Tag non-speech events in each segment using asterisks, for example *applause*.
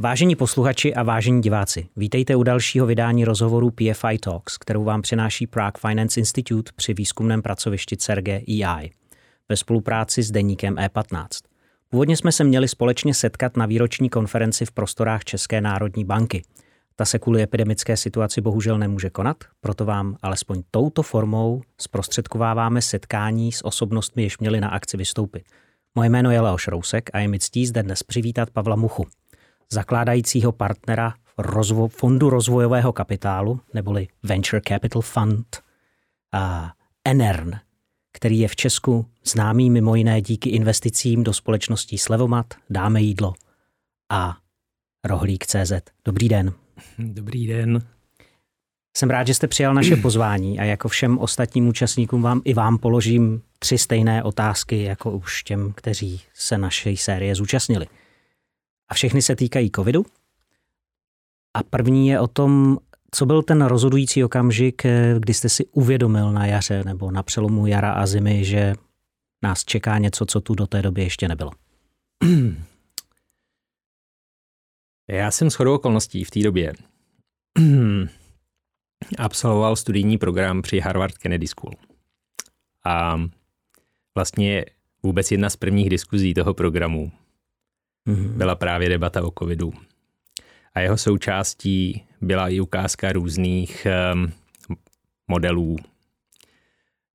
Vážení posluchači a vážení diváci, vítejte u dalšího vydání rozhovoru PFI Talks, kterou vám přináší Prague Finance Institute při výzkumném pracovišti CERGE EI ve spolupráci s deníkem E15. Původně jsme se měli společně setkat na výroční konferenci v prostorách České národní banky. Ta se kvůli epidemické situaci bohužel nemůže konat, proto vám alespoň touto formou zprostředkováváme setkání s osobnostmi, jež měli na akci vystoupit. Moje jméno je Leoš Rousek a je mi ctí zde dnes přivítat Pavla Muchu, zakládajícího partnera rozvo- Fondu rozvojového kapitálu, neboli Venture Capital Fund, a Enern, který je v Česku známý mimo jiné díky investicím do společností Slevomat, Dáme jídlo a Rohlík CZ. Dobrý den. Dobrý den. Jsem rád, že jste přijal naše *clears throat* pozvání a jako všem ostatním účastníkům vám i vám položím tři stejné otázky, jako už těm, kteří se naší série zúčastnili. A všechny se týkají covidu. A první je o tom, co byl ten rozhodující okamžik, kdy jste si uvědomil na jaře nebo na přelomu jara a zimy, že nás čeká něco, co tu do té doby ještě nebylo? *clears throat* Já jsem shodou okolností v té době *clears throat* absolvoval studijní program při Harvard Kennedy School. A vlastně vůbec jedna z prvních diskuzí toho programu mm-hmm. byla právě debata o covidu. A jeho součástí byla i ukázka různých um, modelů,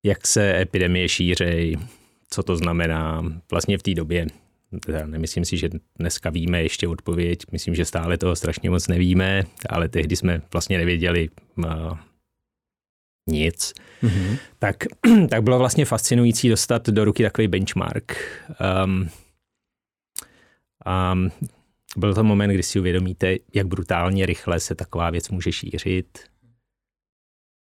jak se epidemie šířejí, co to znamená. Vlastně v té době Nemyslím si, že dneska víme ještě odpověď. Myslím, že stále toho strašně moc nevíme, ale tehdy jsme vlastně nevěděli uh, nic. Mm-hmm. Tak, *clears throat* tak bylo vlastně fascinující dostat do ruky takový benchmark. Um, um, byl to moment, kdy si uvědomíte, jak brutálně rychle se taková věc může šířit,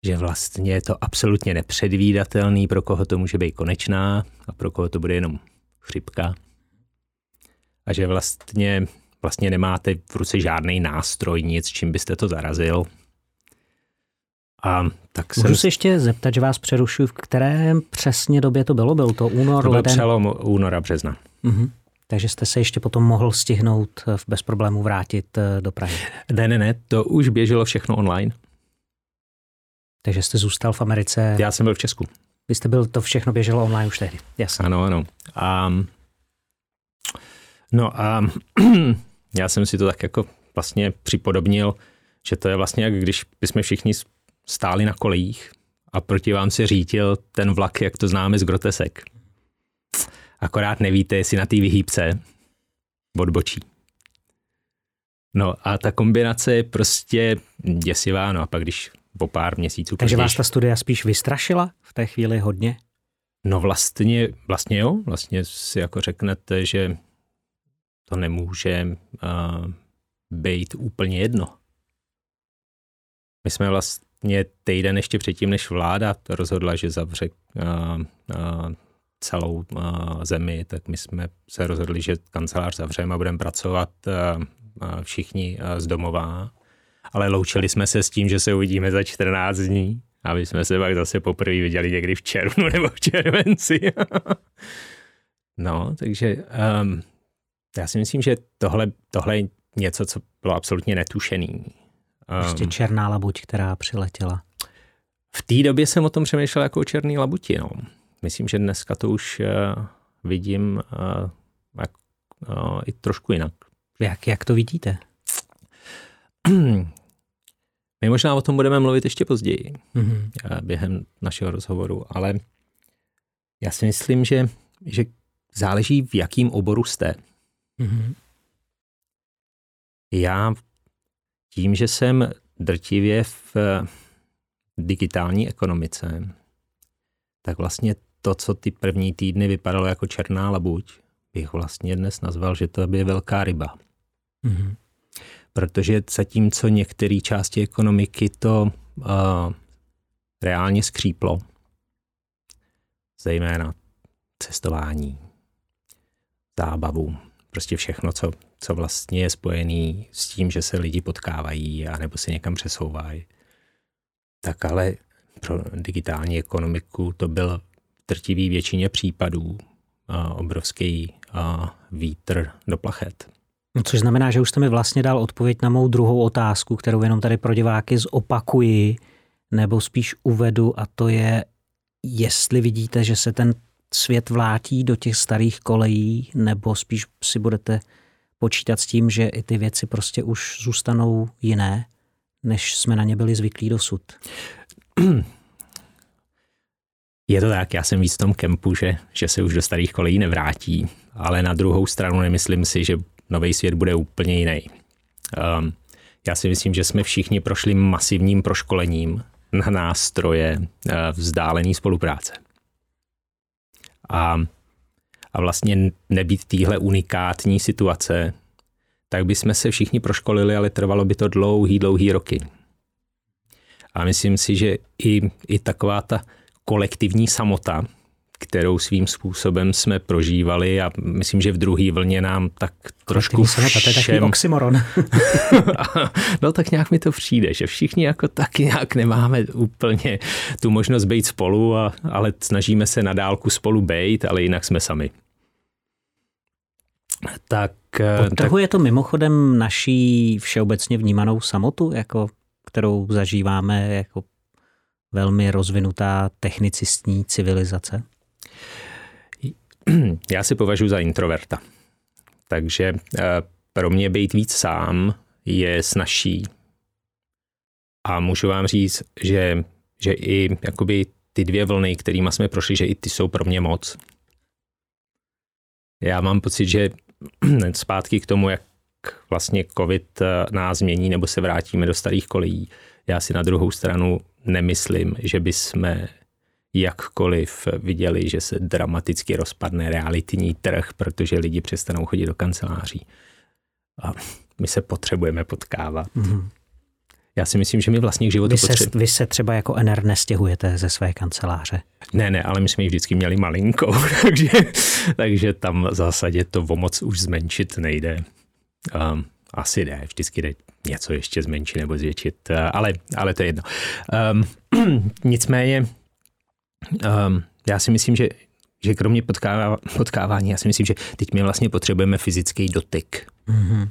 že vlastně je to absolutně nepředvídatelný, pro koho to může být konečná a pro koho to bude jenom chřipka a že vlastně, vlastně nemáte v ruce žádný nástroj, nic, čím byste to zarazil. A tak Můžu jsem... se ještě zeptat, že vás přerušuju, v které přesně době to bylo? Byl to únor, to byl leden? přelom února, března. Uh-huh. Takže jste se ještě potom mohl stihnout eh, bez problémů vrátit eh, do Prahy. Ne, ne, ne, to už běželo všechno online. Takže jste zůstal v Americe? Já jsem byl v Česku. Vy jste byl, to všechno běželo online už tehdy, jasně. Ano, ano. A No a *clears throat* já jsem si to tak jako vlastně připodobnil, že to je vlastně jak když bychom všichni stáli na kolejích a proti vám se řítil ten vlak, jak to známe z grotesek. Akorát nevíte, jestli na té vyhýbce odbočí. No a ta kombinace je prostě děsivá, no a pak když po pár měsíců Takže vás ta studia spíš vystrašila v té chvíli hodně? No vlastně, vlastně jo, vlastně si jako řeknete, že to nemůže uh, být úplně jedno. My jsme vlastně týden ještě předtím, než vláda rozhodla, že zavře uh, uh, celou uh, zemi, tak my jsme se rozhodli, že kancelář zavřeme a budeme pracovat uh, uh, všichni z domova. Ale loučili jsme se s tím, že se uvidíme za 14 dní, aby jsme se pak zase poprvé viděli někdy v červnu *laughs* nebo v červenci. no, takže um, já si myslím, že tohle, tohle je něco, co bylo absolutně netušený. Prostě um, černá labuť, která přiletěla. V té době jsem o tom přemýšlel jako o černý labuti. No. Myslím, že dneska to už uh, vidím uh, jak, uh, i trošku jinak. Jak, jak to vidíte? *clears throat* My možná o tom budeme mluvit ještě později, mm-hmm. během našeho rozhovoru, ale já si myslím, že, že záleží, v jakým oboru jste. Mm-hmm. Já tím, že jsem drtivě v digitální ekonomice, tak vlastně to, co ty první týdny vypadalo jako černá labuť, bych vlastně dnes nazval, že to je velká ryba. Mm-hmm. Protože zatímco některé části ekonomiky to uh, reálně skříplo, zejména cestování, zábavu, prostě všechno, co, co vlastně je spojený s tím, že se lidi potkávají a nebo se někam přesouvají. Tak ale pro digitální ekonomiku to byl v trtivý většině případů a obrovský a vítr do plachet. No, což znamená, že už jste mi vlastně dal odpověď na mou druhou otázku, kterou jenom tady pro diváky zopakuji, nebo spíš uvedu, a to je, jestli vidíte, že se ten svět vlátí do těch starých kolejí, nebo spíš si budete počítat s tím, že i ty věci prostě už zůstanou jiné, než jsme na ně byli zvyklí dosud. *clears throat* Je to tak, já jsem víc v tom kempu, že, že se už do starých kolejí nevrátí, ale na druhou stranu nemyslím si, že nový svět bude úplně jiný. Um, já si myslím, že jsme všichni prošli masivním proškolením na nástroje uh, vzdálené spolupráce. A, a vlastně nebýt týhle unikátní situace, tak bychom se všichni proškolili, ale trvalo by to dlouhý, dlouhý roky. A myslím si, že i, i taková ta kolektivní samota, kterou svým způsobem jsme prožívali a myslím, že v druhé vlně nám tak trošku samota, to je takový oxymoron. *laughs* no tak nějak mi to přijde, že všichni jako tak nějak nemáme úplně tu možnost být spolu, a, ale snažíme se na dálku spolu být, ale jinak jsme sami. Tak, Podtrhuje tak... to mimochodem naší všeobecně vnímanou samotu, jako, kterou zažíváme jako velmi rozvinutá technicistní civilizace? Já si považuji za introverta. Takže eh, pro mě být víc sám je snažší. A můžu vám říct, že, že i jakoby ty dvě vlny, kterými jsme prošli, že i ty jsou pro mě moc. Já mám pocit, že *clears throat* zpátky k tomu, jak vlastně covid eh, nás změní nebo se vrátíme do starých kolejí, já si na druhou stranu nemyslím, že by jsme jakkoliv viděli, že se dramaticky rozpadne realitní trh, protože lidi přestanou chodit do kanceláří. A my se potřebujeme potkávat. Mm-hmm. Já si myslím, že my vlastně k životu vy se, potřebujeme. Vy se třeba jako NR nestěhujete ze své kanceláře? Ne, ne, ale my jsme ji vždycky měli malinkou, *laughs* takže, takže tam v zásadě to o moc už zmenšit nejde. Um, asi ne, vždycky jde něco ještě zmenšit nebo zvětšit, eh, ale, ale to je jedno. Um, *clears throat* nicméně, um, já si myslím, že, že kromě potkává, potkávání, já si myslím, že teď my vlastně potřebujeme fyzický dotyk. Mm-hmm.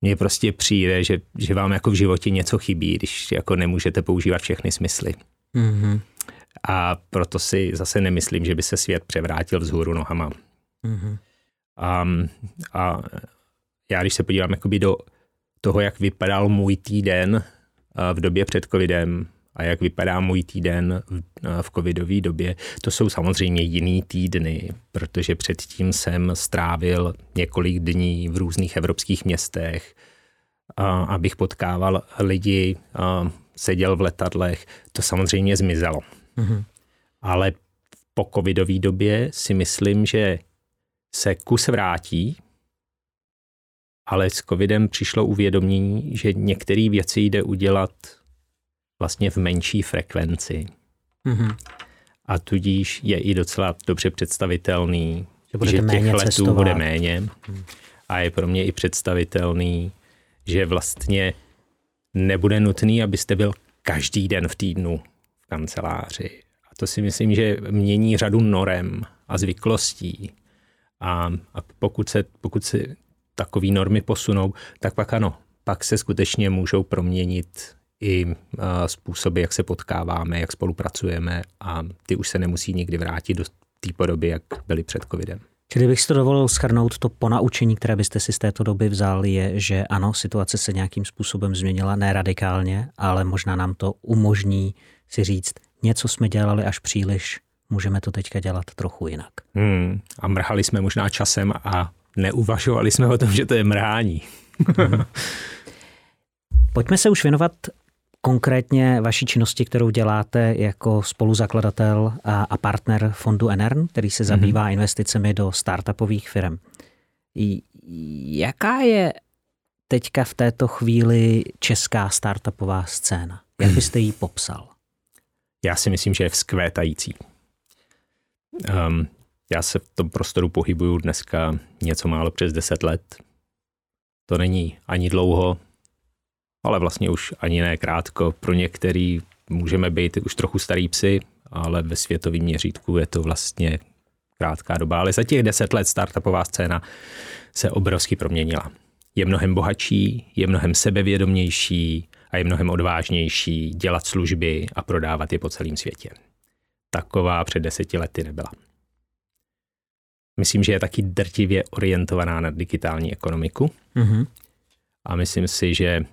Mně prostě přijde, že, že vám jako v životě něco chybí, když jako nemůžete používat všechny smysly. Mm-hmm. A proto si zase nemyslím, že by se svět převrátil vzhůru nohama. Mm-hmm. Um, a já když se podívám jakoby do toho, jak vypadal můj týden v době před covidem a jak vypadá můj týden v covidové době, to jsou samozřejmě jiný týdny, protože předtím jsem strávil několik dní v různých evropských městech, abych potkával lidi, seděl v letadlech, to samozřejmě zmizelo. Mm-hmm. Ale po covidové době si myslím, že se kus vrátí, ale s covidem přišlo uvědomění, že některé věci jde udělat vlastně v menší frekvenci. Mm-hmm. A tudíž je i docela dobře představitelný, že, že těch letů cestovat. bude méně. Mm. A je pro mě i představitelný, že vlastně nebude nutný, abyste byl každý den v týdnu v kanceláři. A to si myslím, že mění řadu norem a zvyklostí. A, a pokud, se, pokud se takové normy posunou, tak pak ano, pak se skutečně můžou proměnit i způsoby, jak se potkáváme, jak spolupracujeme a ty už se nemusí nikdy vrátit do té podoby, jak byly před covidem. Čili bych si to dovolil schrnout, to ponaučení, které byste si z této doby vzal, je, že ano, situace se nějakým způsobem změnila, ne radikálně, ale možná nám to umožní si říct, něco jsme dělali až příliš, můžeme to teďka dělat trochu jinak. Hmm, a mrhali jsme možná časem a neuvažovali jsme o tom, že to je mrhání. *laughs* Pojďme se už věnovat konkrétně vaší činnosti, kterou děláte jako spoluzakladatel a partner fondu Enern, který se zabývá mm-hmm. investicemi do startupových firm. Jaká je teďka v této chvíli česká startupová scéna? Jak *clears throat* byste ji popsal? Já si myslím, že je vzkvétající. Um, já se v tom prostoru pohybuju dneska něco málo přes 10 let. To není ani dlouho, ale vlastně už ani ne krátko. Pro některý můžeme být už trochu starý psy, ale ve světovém měřítku je to vlastně krátká doba. Ale za těch deset let startupová scéna se obrovsky proměnila. je mnohem bohatší, je mnohem sebevědomější a je mnohem odvážnější dělat služby a prodávat je po celém světě. Taková před deseti lety nebyla. Myslím, že je taky drtivě orientovaná na digitální ekonomiku. Mm-hmm. A myslím si, že,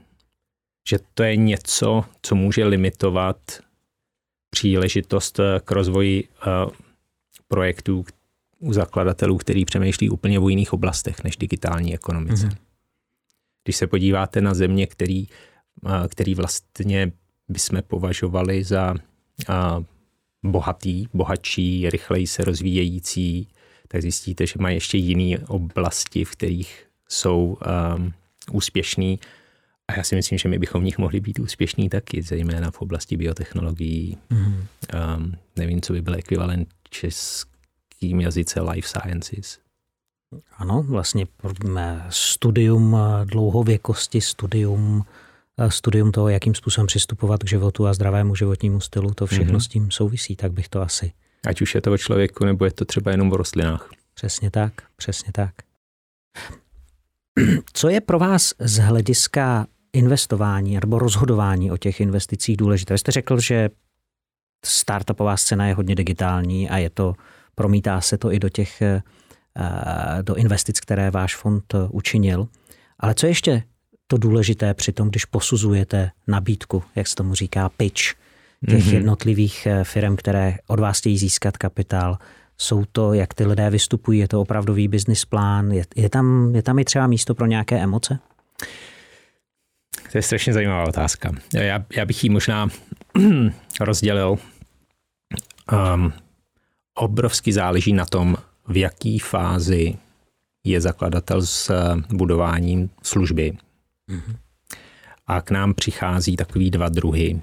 že to je něco, co může limitovat příležitost k rozvoji uh, projektů u zakladatelů, který přemýšlí úplně v jiných oblastech než digitální ekonomice. Mm-hmm. Když se podíváte na země, který, uh, který vlastně bychom považovali za uh, bohatý, bohatší, rychleji se rozvíjející, tak zjistíte, že mají ještě jiné oblasti, v kterých jsou um, úspěšní. A já si myslím, že my bychom v nich mohli být úspěšní taky, zejména v oblasti biotechnologií. Mm. Um, nevím, co by byl ekvivalent českým jazyce life sciences. Ano, vlastně studium dlouhověkosti, studium, studium toho, jakým způsobem přistupovat k životu a zdravému životnímu stylu, to všechno mm-hmm. s tím souvisí, tak bych to asi Ať už je to o člověku, nebo je to třeba jenom o rostlinách. Přesně tak, přesně tak. *clears throat* Co je pro vás z hlediska investování nebo rozhodování o těch investicích důležité? Vy jste řekl, že startupová scéna je hodně digitální a je to, promítá se to i do těch eh, do investic, které váš fond učinil. Ale co ještě to důležité při tom, když posuzujete nabídku, jak se tomu říká, pitch, těch mm-hmm. jednotlivých eh, firm, které od vás chtějí získat kapitál. Jsou to, jak ty lidé vystupují, je to opravdový business plán, je, je, tam, je tam i třeba místo pro nějaké emoce? To je strašně zajímavá otázka. Já, já bych ji možná *clears throat* rozdělil. Um, obrovsky záleží na tom, v jaké fázi je zakladatel s budováním služby. Mm-hmm. A k nám přichází takový dva druhy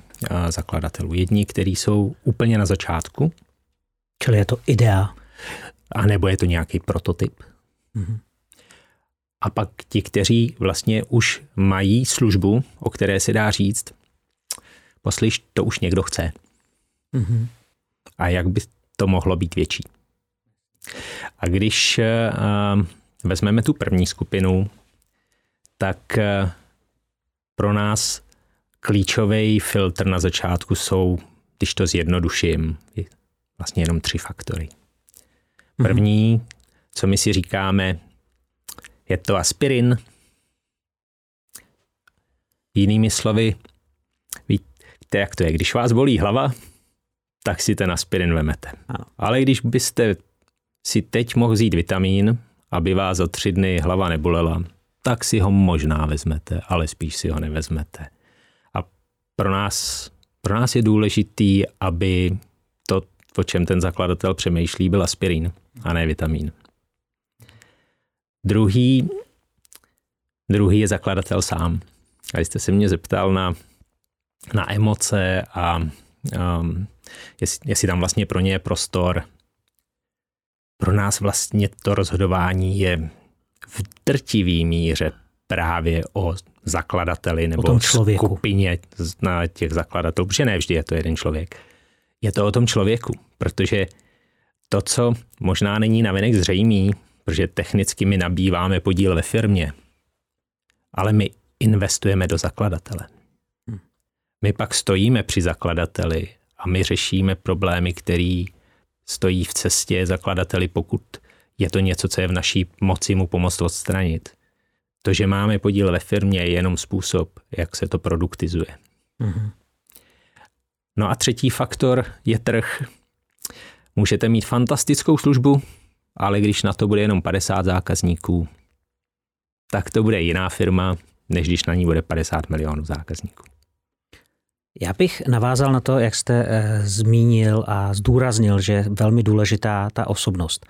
zakladatelů. Jedni, kteří jsou úplně na začátku. Čili je to idea. A nebo je to nějaký prototyp. Mm-hmm. A pak ti, kteří vlastně už mají službu, o které se dá říct, poslyš, to už někdo chce. Mm-hmm. A jak by to mohlo být větší. A když uh, vezmeme tu první skupinu, tak uh, pro nás klíčový filtr na začátku jsou, když to zjednoduším, vlastně jenom tři faktory. Mhm. První, co my si říkáme, je to aspirin. Jinými slovy, víte, jak to je, když vás bolí hlava, tak si ten aspirin vemete. Ano. Ale když byste si teď mohl vzít vitamín, aby vás za tři dny hlava nebolela, tak si ho možná vezmete, ale spíš si ho nevezmete. Pro nás, pro nás je důležitý, aby to, o čem ten zakladatel přemýšlí, byl aspirín a ne vitamín. Druhý, druhý je zakladatel sám. A jste se mě zeptal na, na emoce a um, jestli, jestli tam vlastně pro ně je prostor. Pro nás vlastně to rozhodování je v drtivý míře právě o zakladateli nebo o tom člověku. skupině na těch zakladatelů, protože ne vždy je to jeden člověk. Je to o tom člověku, protože to, co možná není navenek zřejmý, protože technicky my nabýváme podíl ve firmě, ale my investujeme do zakladatele. Hm. My pak stojíme při zakladateli a my řešíme problémy, které stojí v cestě zakladateli, pokud je to něco, co je v naší moci mu pomoct odstranit. To, že máme podíl ve firmě, je jenom způsob, jak se to produktizuje. Mm-hmm. No a třetí faktor je trh. Můžete mít fantastickou službu, ale když na to bude jenom 50 zákazníků, tak to bude jiná firma, než když na ní bude 50 milionů zákazníků. Já bych navázal na to, jak jste e, zmínil a zdůraznil, že je velmi důležitá ta osobnost.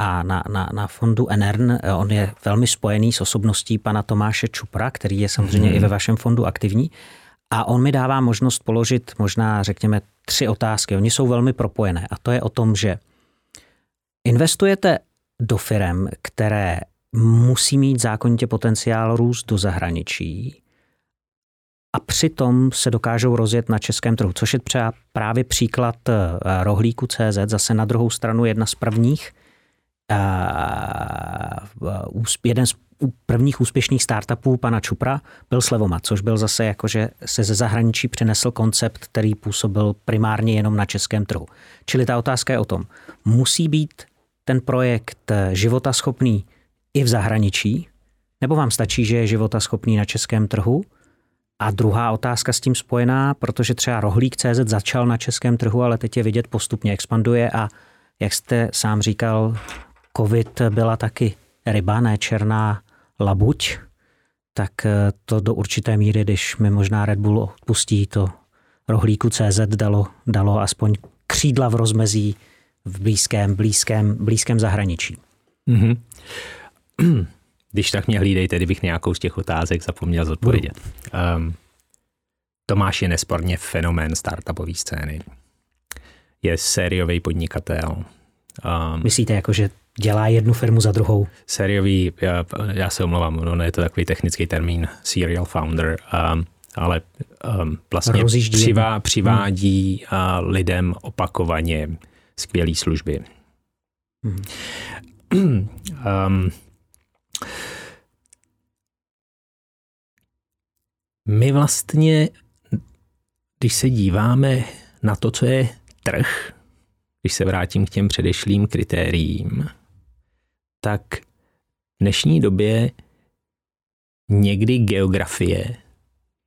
A na, na, na fondu Enern, eh, on je velmi spojený s osobností pana Tomáše Čupra, který je samozřejmě hmm. i ve vašem fondu aktivní. A on mi dává možnost položit možná, řekněme, tři otázky. Oni jsou velmi propojené. A to je o tom, že investujete do firm, které musí mít zákonitě potenciál růst do zahraničí a přitom se dokážou rozjet na českém trhu, což je třeba právě příklad eh, rohlíku CZ, zase na druhou stranu jedna z prvních jeden z prvních úspěšných startupů pana Čupra byl Slevomat, což byl zase jako, že se ze zahraničí přinesl koncept, který působil primárně jenom na českém trhu. Čili ta otázka je o tom, musí být ten projekt životaschopný i v zahraničí, nebo vám stačí, že je životaschopný na českém trhu? A druhá otázka s tím spojená, protože třeba Rohlík CZ začal na českém trhu, ale teď je vidět postupně expanduje a jak jste sám říkal, covid byla taky ryba, ne černá labuť, tak eh, to do určité míry, když mi možná Red Bull odpustí to rohlíku CZ dalo, dalo aspoň křídla v rozmezí v blízkém, blízkém, blízkém zahraničí. Mm-hmm. *clears throat* Když tak mě hlídejte, kdybych nějakou z těch otázek zapomněl zodpovědět. Um, Tomáš je nesporně fenomén startupové scény. Je sériový podnikatel. Um, Myslíte, jako, že dělá jednu firmu za druhou? Sériový, já, já se omlouvám, no, je to takový technický termín, serial founder, um, ale um, vlastně přivá, přivádí hmm. uh, lidem opakovaně skvělé služby. Hmm. um, my vlastně, když se díváme na to, co je trh, když se vrátím k těm předešlým kritériím, tak v dnešní době někdy geografie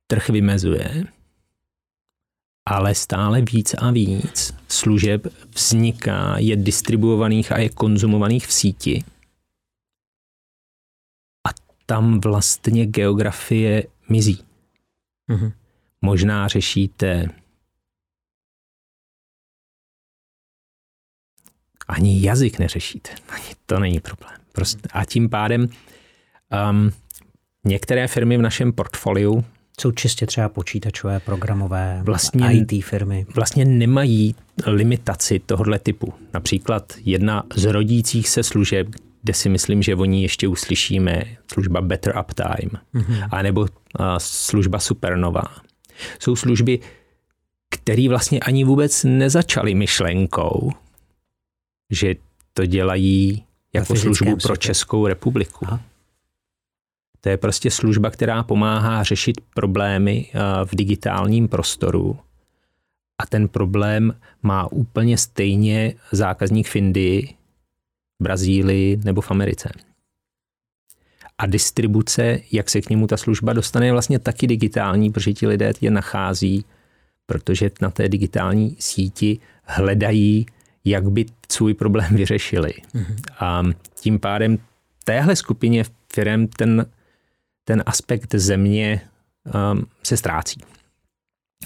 trh vymezuje, ale stále víc a víc služeb vzniká, je distribuovaných a je konzumovaných v síti. A tam vlastně geografie mizí. Mm-hmm. Možná řešíte ani jazyk neřešíte. Ani to není problém. Prostě. A tím pádem um, některé firmy v našem portfoliu jsou čistě třeba počítačové, programové, vlastně, IT firmy. Vlastně nemají limitaci tohoto typu. Například jedna z rodících se služeb, kde si myslím, že o ní ještě uslyšíme, služba Better Uptime, mm-hmm. anebo uh, služba Supernova. Jsou služby, které vlastně ani vůbec nezačaly myšlenkou, že to dělají jako službu světě. pro Českou republiku. Aha. To je prostě služba, která pomáhá řešit problémy eh, v digitálním prostoru. A ten problém má úplně stejně zákazník v Indii, Brazílii nebo v Americe. A distribuce, jak se k němu ta služba dostane, je vlastně taky digitální, protože ti lidé je nachází, protože na té digitální síti hledají, jak by svůj problém *laughs* vyřešili. Mm-hmm. A tím pádem téhle skupině firm ten, ten aspekt země um, se ztrácí.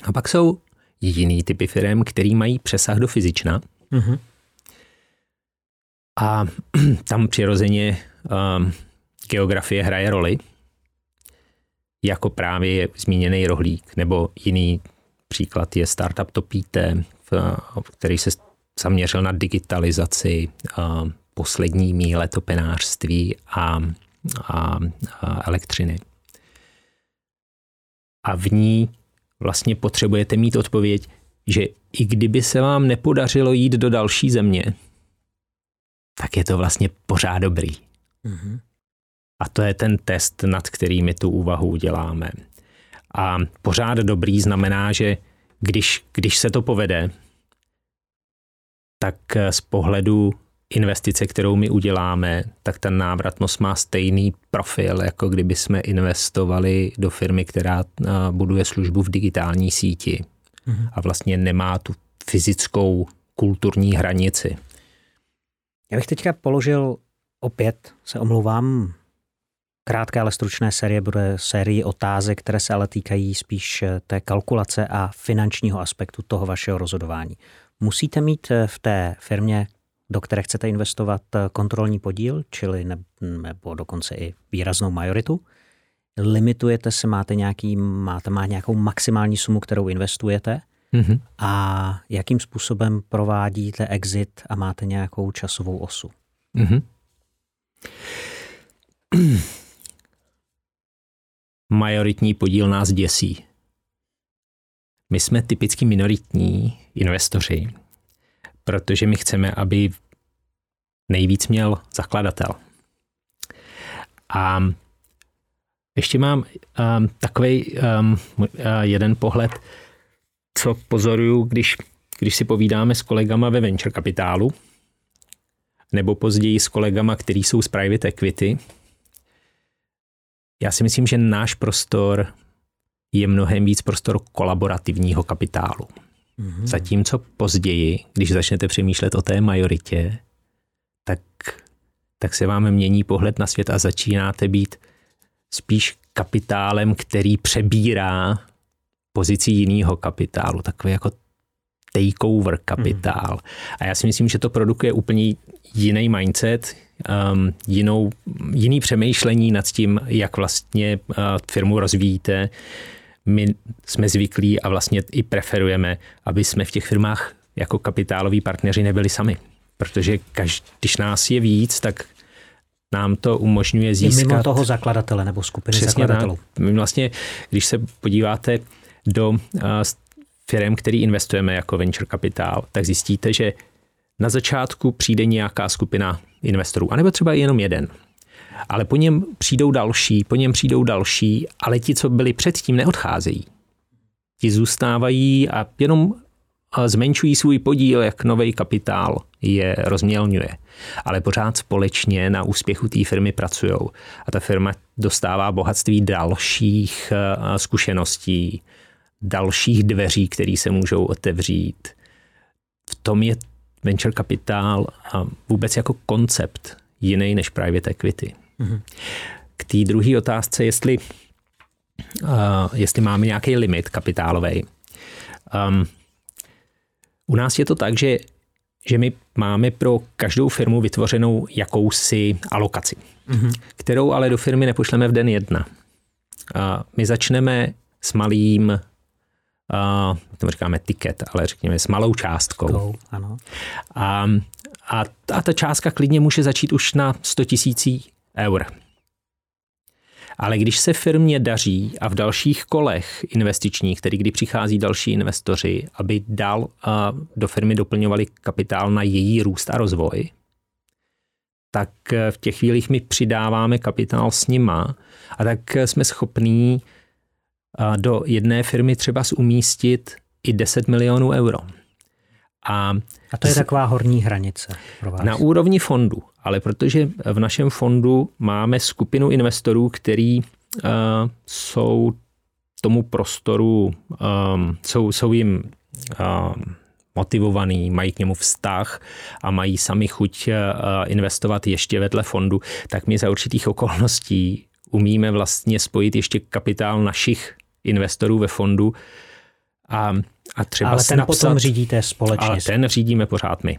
A pak jsou jiný typy firm, který mají přesah do fyzična. Mm-hmm. A *clears throat* tam přirozeně um, geografie hraje roli, jako právě zmíněný rohlík, nebo jiný příklad je startup Topíte, který se zaměřil na digitalizaci poslední míle topenářství a, a, a elektřiny. A v ní vlastně potřebujete mít odpověď, že i kdyby se vám nepodařilo jít do další země, tak je to vlastně pořád dobrý. Mm-hmm. A to je ten test, nad kterými tu úvahu děláme. A pořád dobrý znamená, že když, když se to povede, tak z pohledu investice, kterou my uděláme, tak ta návratnost má stejný profil, jako kdyby jsme investovali do firmy, která buduje službu v digitální síti mm-hmm. a vlastně nemá tu fyzickou kulturní hranici. Já bych teďka položil opět, se omlouvám, krátké, ale stručné série bude série otázek, které se ale týkají spíš eh, té kalkulace a finančního aspektu toho vašeho rozhodování. Musíte mít eh, v té firmě, do které chcete investovat, eh, kontrolní podíl, čili ne, nebo dokonce i výraznou majoritu. Limitujete se, máte, nějaký, máte má nějakou maximální sumu, kterou investujete mm-hmm. a jakým způsobem provádíte exit a máte nějakou časovou osu. Mm-hmm. *clears throat* Majoritní podíl nás děsí. My jsme typicky minoritní investoři, protože my chceme, aby nejvíc měl zakladatel. A ještě mám um, takový um, uh, jeden pohled, co pozoruju, když, když si povídáme s kolegama ve venture kapitálu, nebo později s kolegama, kteří jsou z private equity. Já si myslím, že náš prostor je mnohem víc prostor kolaborativního kapitálu. Mm-hmm. Zatímco později, když začnete přemýšlet o té majoritě, tak, tak se vám mění pohled na svět a začínáte být spíš kapitálem, který přebírá pozici jiného kapitálu, takový jako takeover kapitál. Mm. A já si myslím, že to produkuje úplně jiný mindset, um, jinou, jiný přemýšlení nad tím, jak vlastně uh, firmu rozvíjíte, my jsme zvyklí a vlastně i preferujeme, aby jsme v těch firmách jako kapitáloví partneři nebyli sami. Protože každý, když nás je víc, tak nám to umožňuje získat... I mimo toho zakladatele nebo skupiny Přesně zakladatelů. Tak. Vlastně, když se podíváte do uh, firm, který investujeme jako venture kapitál, tak zjistíte, že na začátku přijde nějaká skupina investorů, anebo třeba jenom jeden ale po něm přijdou další, po něm přijdou další, ale ti, co byli předtím, neodcházejí. Ti zůstávají a jenom zmenšují svůj podíl, jak nový kapitál je rozmělňuje. Ale pořád společně na úspěchu té firmy pracují. A ta firma dostává bohatství dalších zkušeností, dalších dveří, které se můžou otevřít. V tom je venture kapitál vůbec jako koncept jiný než private equity. K té druhé otázce, jestli, uh, jestli máme nějaký limit kapitálový. Um, u nás je to tak, že, že my máme pro každou firmu vytvořenou jakousi alokaci, mm-hmm. kterou ale do firmy nepošleme v den jedna. Uh, my začneme s malým, uh, to říkáme ticket, ale řekněme s malou částkou. Go, ano. A, a, a ta částka klidně může začít už na 100 tisící eur. Ale když se firmě daří a v dalších kolech investičních, tedy kdy přichází další investoři, aby dál do firmy doplňovali kapitál na její růst a rozvoj, tak v těch chvílích my přidáváme kapitál s nima a tak jsme schopní do jedné firmy třeba umístit i 10 milionů euro. A, a to je z, taková horní hranice pro vás? Na úrovni fondu, ale protože v našem fondu máme skupinu investorů, který uh, jsou tomu prostoru, um, jsou, jsou jim um, motivovaný, mají k němu vztah a mají sami chuť uh, investovat ještě vedle fondu, tak my za určitých okolností umíme vlastně spojit ještě kapitál našich investorů ve fondu a a třeba ale ten napsat, potom řídíte společně. Ale ten řídíme pořád my.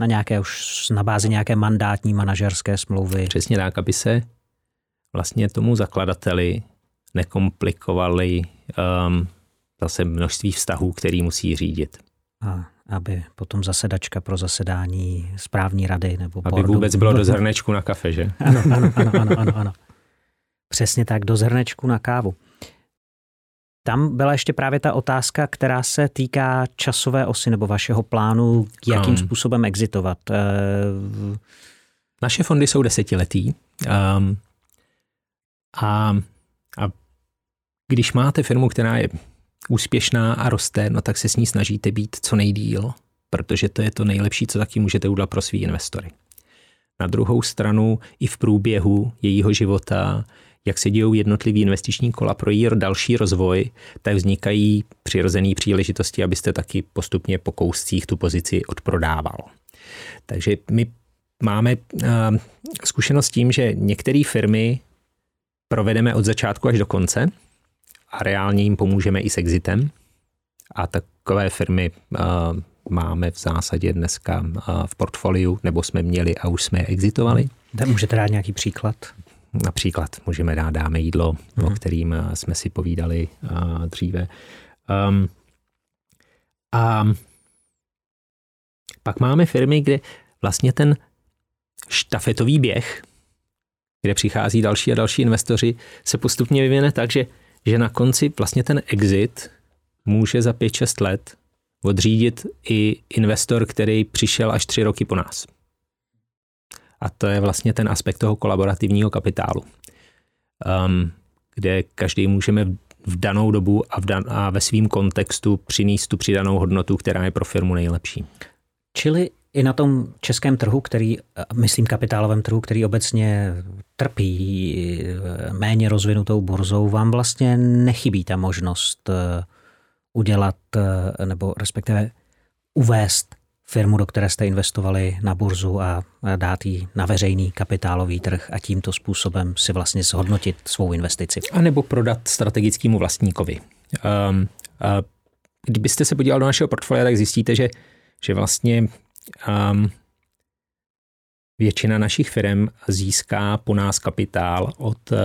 Na nějaké už na bázi nějaké mandátní manažerské smlouvy. Přesně tak, aby se vlastně tomu zakladateli nekomplikovali um, zase množství vztahů, který musí řídit. A aby potom zasedačka pro zasedání správní rady nebo Aby boardu. vůbec bylo do *laughs* zhrnečku na kafe, že? Ano, ano, ano, ano, ano, ano. Přesně tak, do zhrnečku na kávu. Tam byla ještě právě ta otázka, která se týká časové osy nebo vašeho plánu, jakým um, způsobem exitovat. Eh, Naše fondy jsou desetiletý. Um, a, a když máte firmu, která je úspěšná a roste, no tak se s ní snažíte být co nejdíl, protože to je to nejlepší, co taky můžete udělat pro svý investory. Na druhou stranu i v průběhu jejího života jak se dějou jednotlivý investiční kola pro její další rozvoj, tak vznikají přirozené příležitosti, abyste taky postupně po kouscích tu pozici odprodával. Takže my máme uh, zkušenost tím, že některé firmy provedeme od začátku až do konce a reálně jim pomůžeme i s exitem. A takové firmy uh, máme v zásadě dneska uh, v portfoliu, nebo jsme měli a už jsme je exitovali. Můžete dát nějaký příklad? Například můžeme dát dáme jídlo, hmm. o mhm. kterým eh, jsme si povídali uh, dříve. Um, a pak máme firmy, kde vlastně ten štafetový běh, kde přichází další a další investoři, se postupně vyvine tak, že, že na konci vlastně ten exit může za 5-6 let odřídit i investor, který přišel až tři roky po nás. A to je vlastně ten aspekt toho kolaborativního kapitálu, um, kde každý můžeme v danou dobu a, v dan- a ve svém kontextu přinést tu přidanou hodnotu, která je pro firmu nejlepší. Čili i na tom českém trhu, který, myslím kapitálovém trhu, který obecně trpí eh, méně rozvinutou burzou, vám vlastně nechybí ta možnost eh, udělat, eh, nebo respektive uvést firmu, do které jste investovali na burzu a dát ji na veřejný kapitálový trh a tímto způsobem si vlastně zhodnotit svou investici. A nebo prodat strategickému vlastníkovi. Um, uh, kdybyste se podíval do našeho portfolia, tak zjistíte, že, že vlastně um, většina našich firm získá po nás kapitál od uh,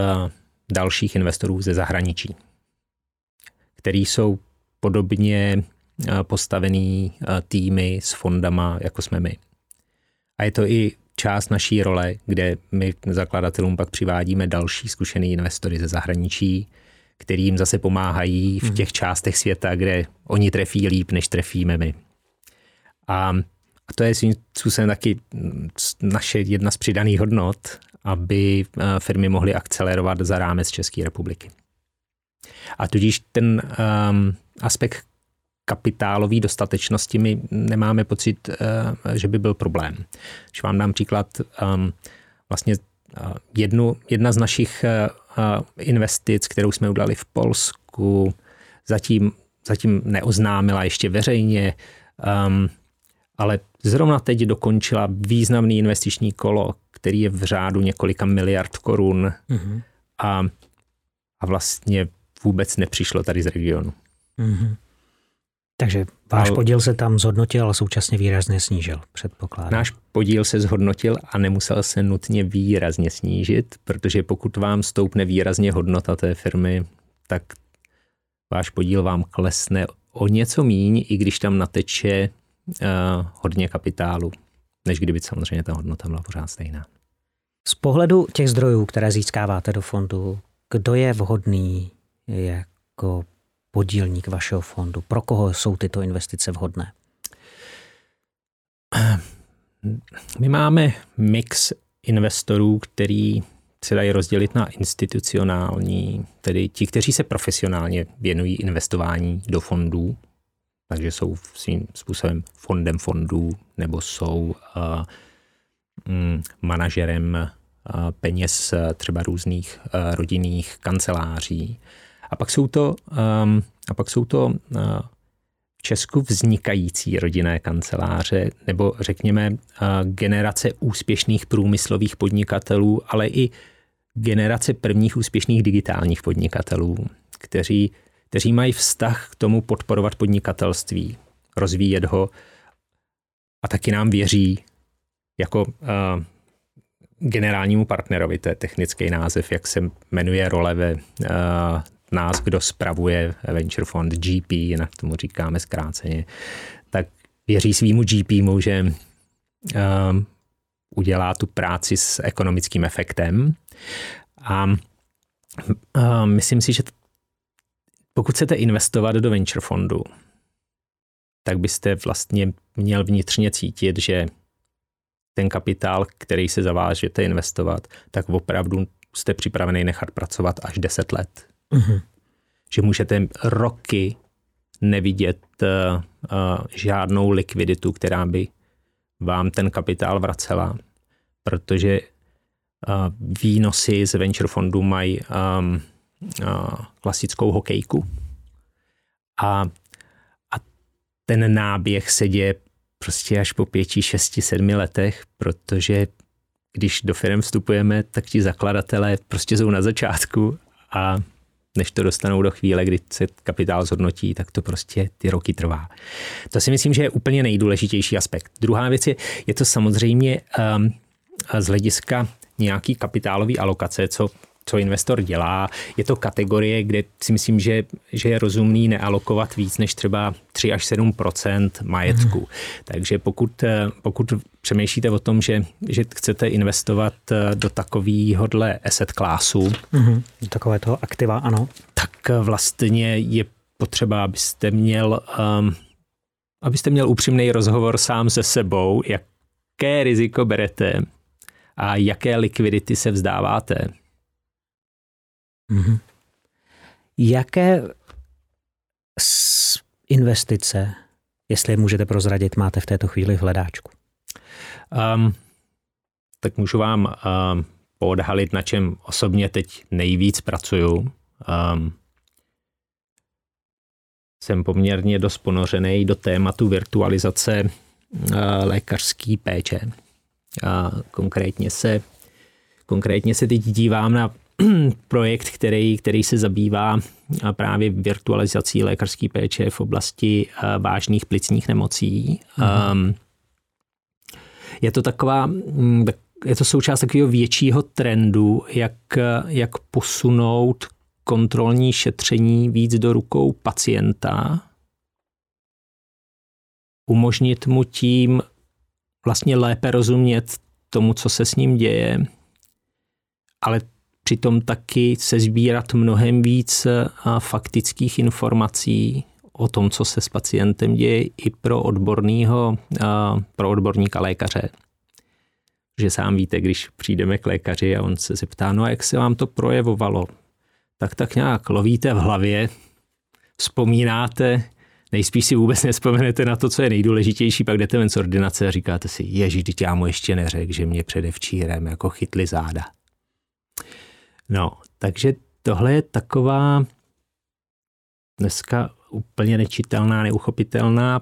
dalších investorů ze zahraničí, který jsou podobně postavený uh, týmy s fondama, jako jsme my. A je to i část naší role, kde my zakladatelům pak přivádíme další zkušený investory ze zahraničí, kterým zase pomáhají v hmm. těch částech světa, kde oni trefí líp, než trefíme my. A a to je svým způsobem taky naše jedna z přidaných hodnot, aby eh, firmy mohly akcelerovat za rámec České republiky. A tudíž ten um, aspekt kapitálové dostatečnosti my nemáme pocit, uh, že by byl problém. Když vám dám příklad, um, vlastně uh, jednu, jedna z našich uh, investic, kterou jsme udělali v Polsku, zatím, zatím neoznámila ještě veřejně, um, ale zrovna teď dokončila významný investiční kolo, který je v řádu několika miliard korun mm-hmm. a, a vlastně vůbec nepřišlo tady z regionu. Mm-hmm. Takže váš podíl se tam zhodnotil, ale současně výrazně snížil, předpokládám. Náš podíl se zhodnotil a nemusel se nutně výrazně snížit, protože pokud vám stoupne výrazně hodnota té firmy, tak váš podíl vám klesne o něco míň, i když tam nateče uh, hodně kapitálu, než kdyby samozřejmě ta hodnota byla pořád stejná. Z pohledu těch zdrojů, které získáváte do fondu, kdo je vhodný jako podílník vašeho fondu? Pro koho jsou tyto investice vhodné? My máme mix investorů, který se dají rozdělit na institucionální, tedy ti, kteří se profesionálně věnují investování do fondů, takže jsou svým způsobem fondem fondů nebo jsou uh, mm, manažerem uh, peněz uh, třeba různých uh, rodinných kanceláří. A pak jsou to, um, a pak jsou to uh, v Česku vznikající rodinné kanceláře nebo řekněme uh, generace úspěšných průmyslových podnikatelů, ale i generace prvních úspěšných digitálních podnikatelů, kteří kteří mají vztah k tomu podporovat podnikatelství, rozvíjet ho a taky nám věří jako uh, generálnímu partnerovi, to je technický název, jak se jmenuje role ve uh, nás, kdo spravuje venture fond GP, jinak tomu říkáme zkráceně, tak věří svýmu GP, že uh, udělá tu práci s ekonomickým efektem. A uh, myslím si, že pokud chcete investovat do venture fondu, tak byste vlastně měl vnitřně cítit, že ten kapitál, který se zavážete investovat, tak opravdu jste připravený nechat pracovat až 10 let. Mm-hmm. Že můžete roky nevidět uh, uh, žádnou likviditu, která by vám ten kapitál vracela, protože uh, výnosy z venture fondu mají um, klasickou hokejku. A, a ten náběh se děje prostě až po pěti, šesti, sedmi letech, protože když do firm vstupujeme, tak ti zakladatelé prostě jsou na začátku a než to dostanou do chvíle, kdy se kapitál zhodnotí, tak to prostě ty roky trvá. To si myslím, že je úplně nejdůležitější aspekt. Druhá věc je, je to samozřejmě um, z hlediska nějaký kapitálový alokace, co co investor dělá. Je to kategorie, kde si myslím, že, že je rozumný nealokovat víc než třeba 3 až 7% majetku. Mm. Takže pokud, pokud přemýšlíte o tom, že, že chcete investovat do takovýhodle asset classu, mm. takové toho aktiva, ano. Tak vlastně je potřeba, abyste měl um, abyste měl upřímný rozhovor sám se sebou, jaké riziko berete a jaké likvidity se vzdáváte. Mm-hmm. Jaké investice, jestli je můžete prozradit, máte v této chvíli v hledáčku? Um, tak můžu vám um, poodhalit, na čem osobně teď nejvíc pracuju. Um, jsem poměrně dost ponořený do tématu virtualizace uh, lékařské péče. A konkrétně se, konkrétně se teď dívám na *clears throat* projekt, který, který se zabývá právě virtualizací lékařské péče v oblasti vážných plicních nemocí. Mm-hmm. Je to taková, mm, je to součást takového většího trendu, jak, jak posunout kontrolní šetření víc do rukou pacienta, umožnit mu tím vlastně lépe rozumět tomu, co se s ním děje, ale přitom taky se sbírat mnohem víc faktických informací o tom, co se s pacientem děje i pro odborného, pro odborníka lékaře. Že sám víte, když přijdeme k lékaři a on se zeptá, no a jak se vám to projevovalo? Tak tak nějak lovíte v hlavě, vzpomínáte, nejspíš si vůbec nespomenete na to, co je nejdůležitější, pak jdete ven z ordinace a říkáte si, ježíš, teď já mu ještě neřekl, že mě předevčírem jako chytli záda. No, takže tohle je taková dneska úplně nečitelná, neuchopitelná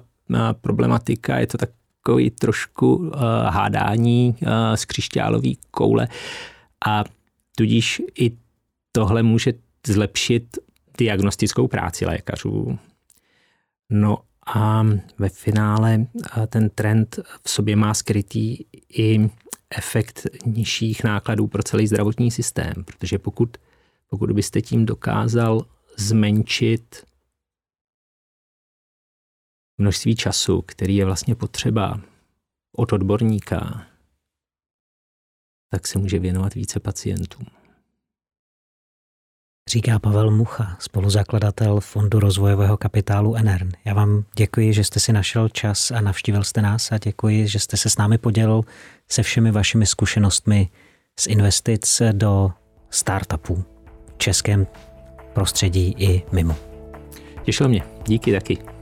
problematika. Je to takový trošku uh, hádání uh, z křišťálové koule a tudíž i tohle může zlepšit diagnostickou práci lékařů. No a ve finále ten trend v sobě má skrytý i efekt nižších nákladů pro celý zdravotní systém, protože pokud, pokud byste tím dokázal zmenšit množství času, který je vlastně potřeba od odborníka, tak se může věnovat více pacientům. Říká Pavel Mucha, spoluzakladatel Fondu rozvojového kapitálu Enern. Já vám děkuji, že jste si našel čas a navštívil jste nás a děkuji, že jste se s námi podělil se všemi vašimi zkušenostmi z investic do startupů v českém prostředí i mimo. Těšilo mě. Díky taky.